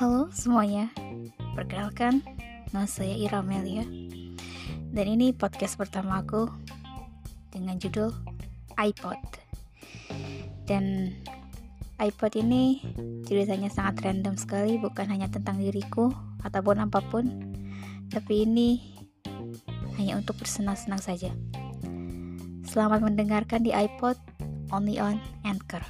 halo semuanya. Perkenalkan, nama saya Ira Melia Dan ini podcast pertama aku Dengan judul iPod. Dan iPod ini ceritanya sangat random sekali Bukan hanya tentang diriku Ataupun apa pun Tapi ini hanya untuk bersenang-senang saja. Selamat mendengarkan di iPod Only on Anchor.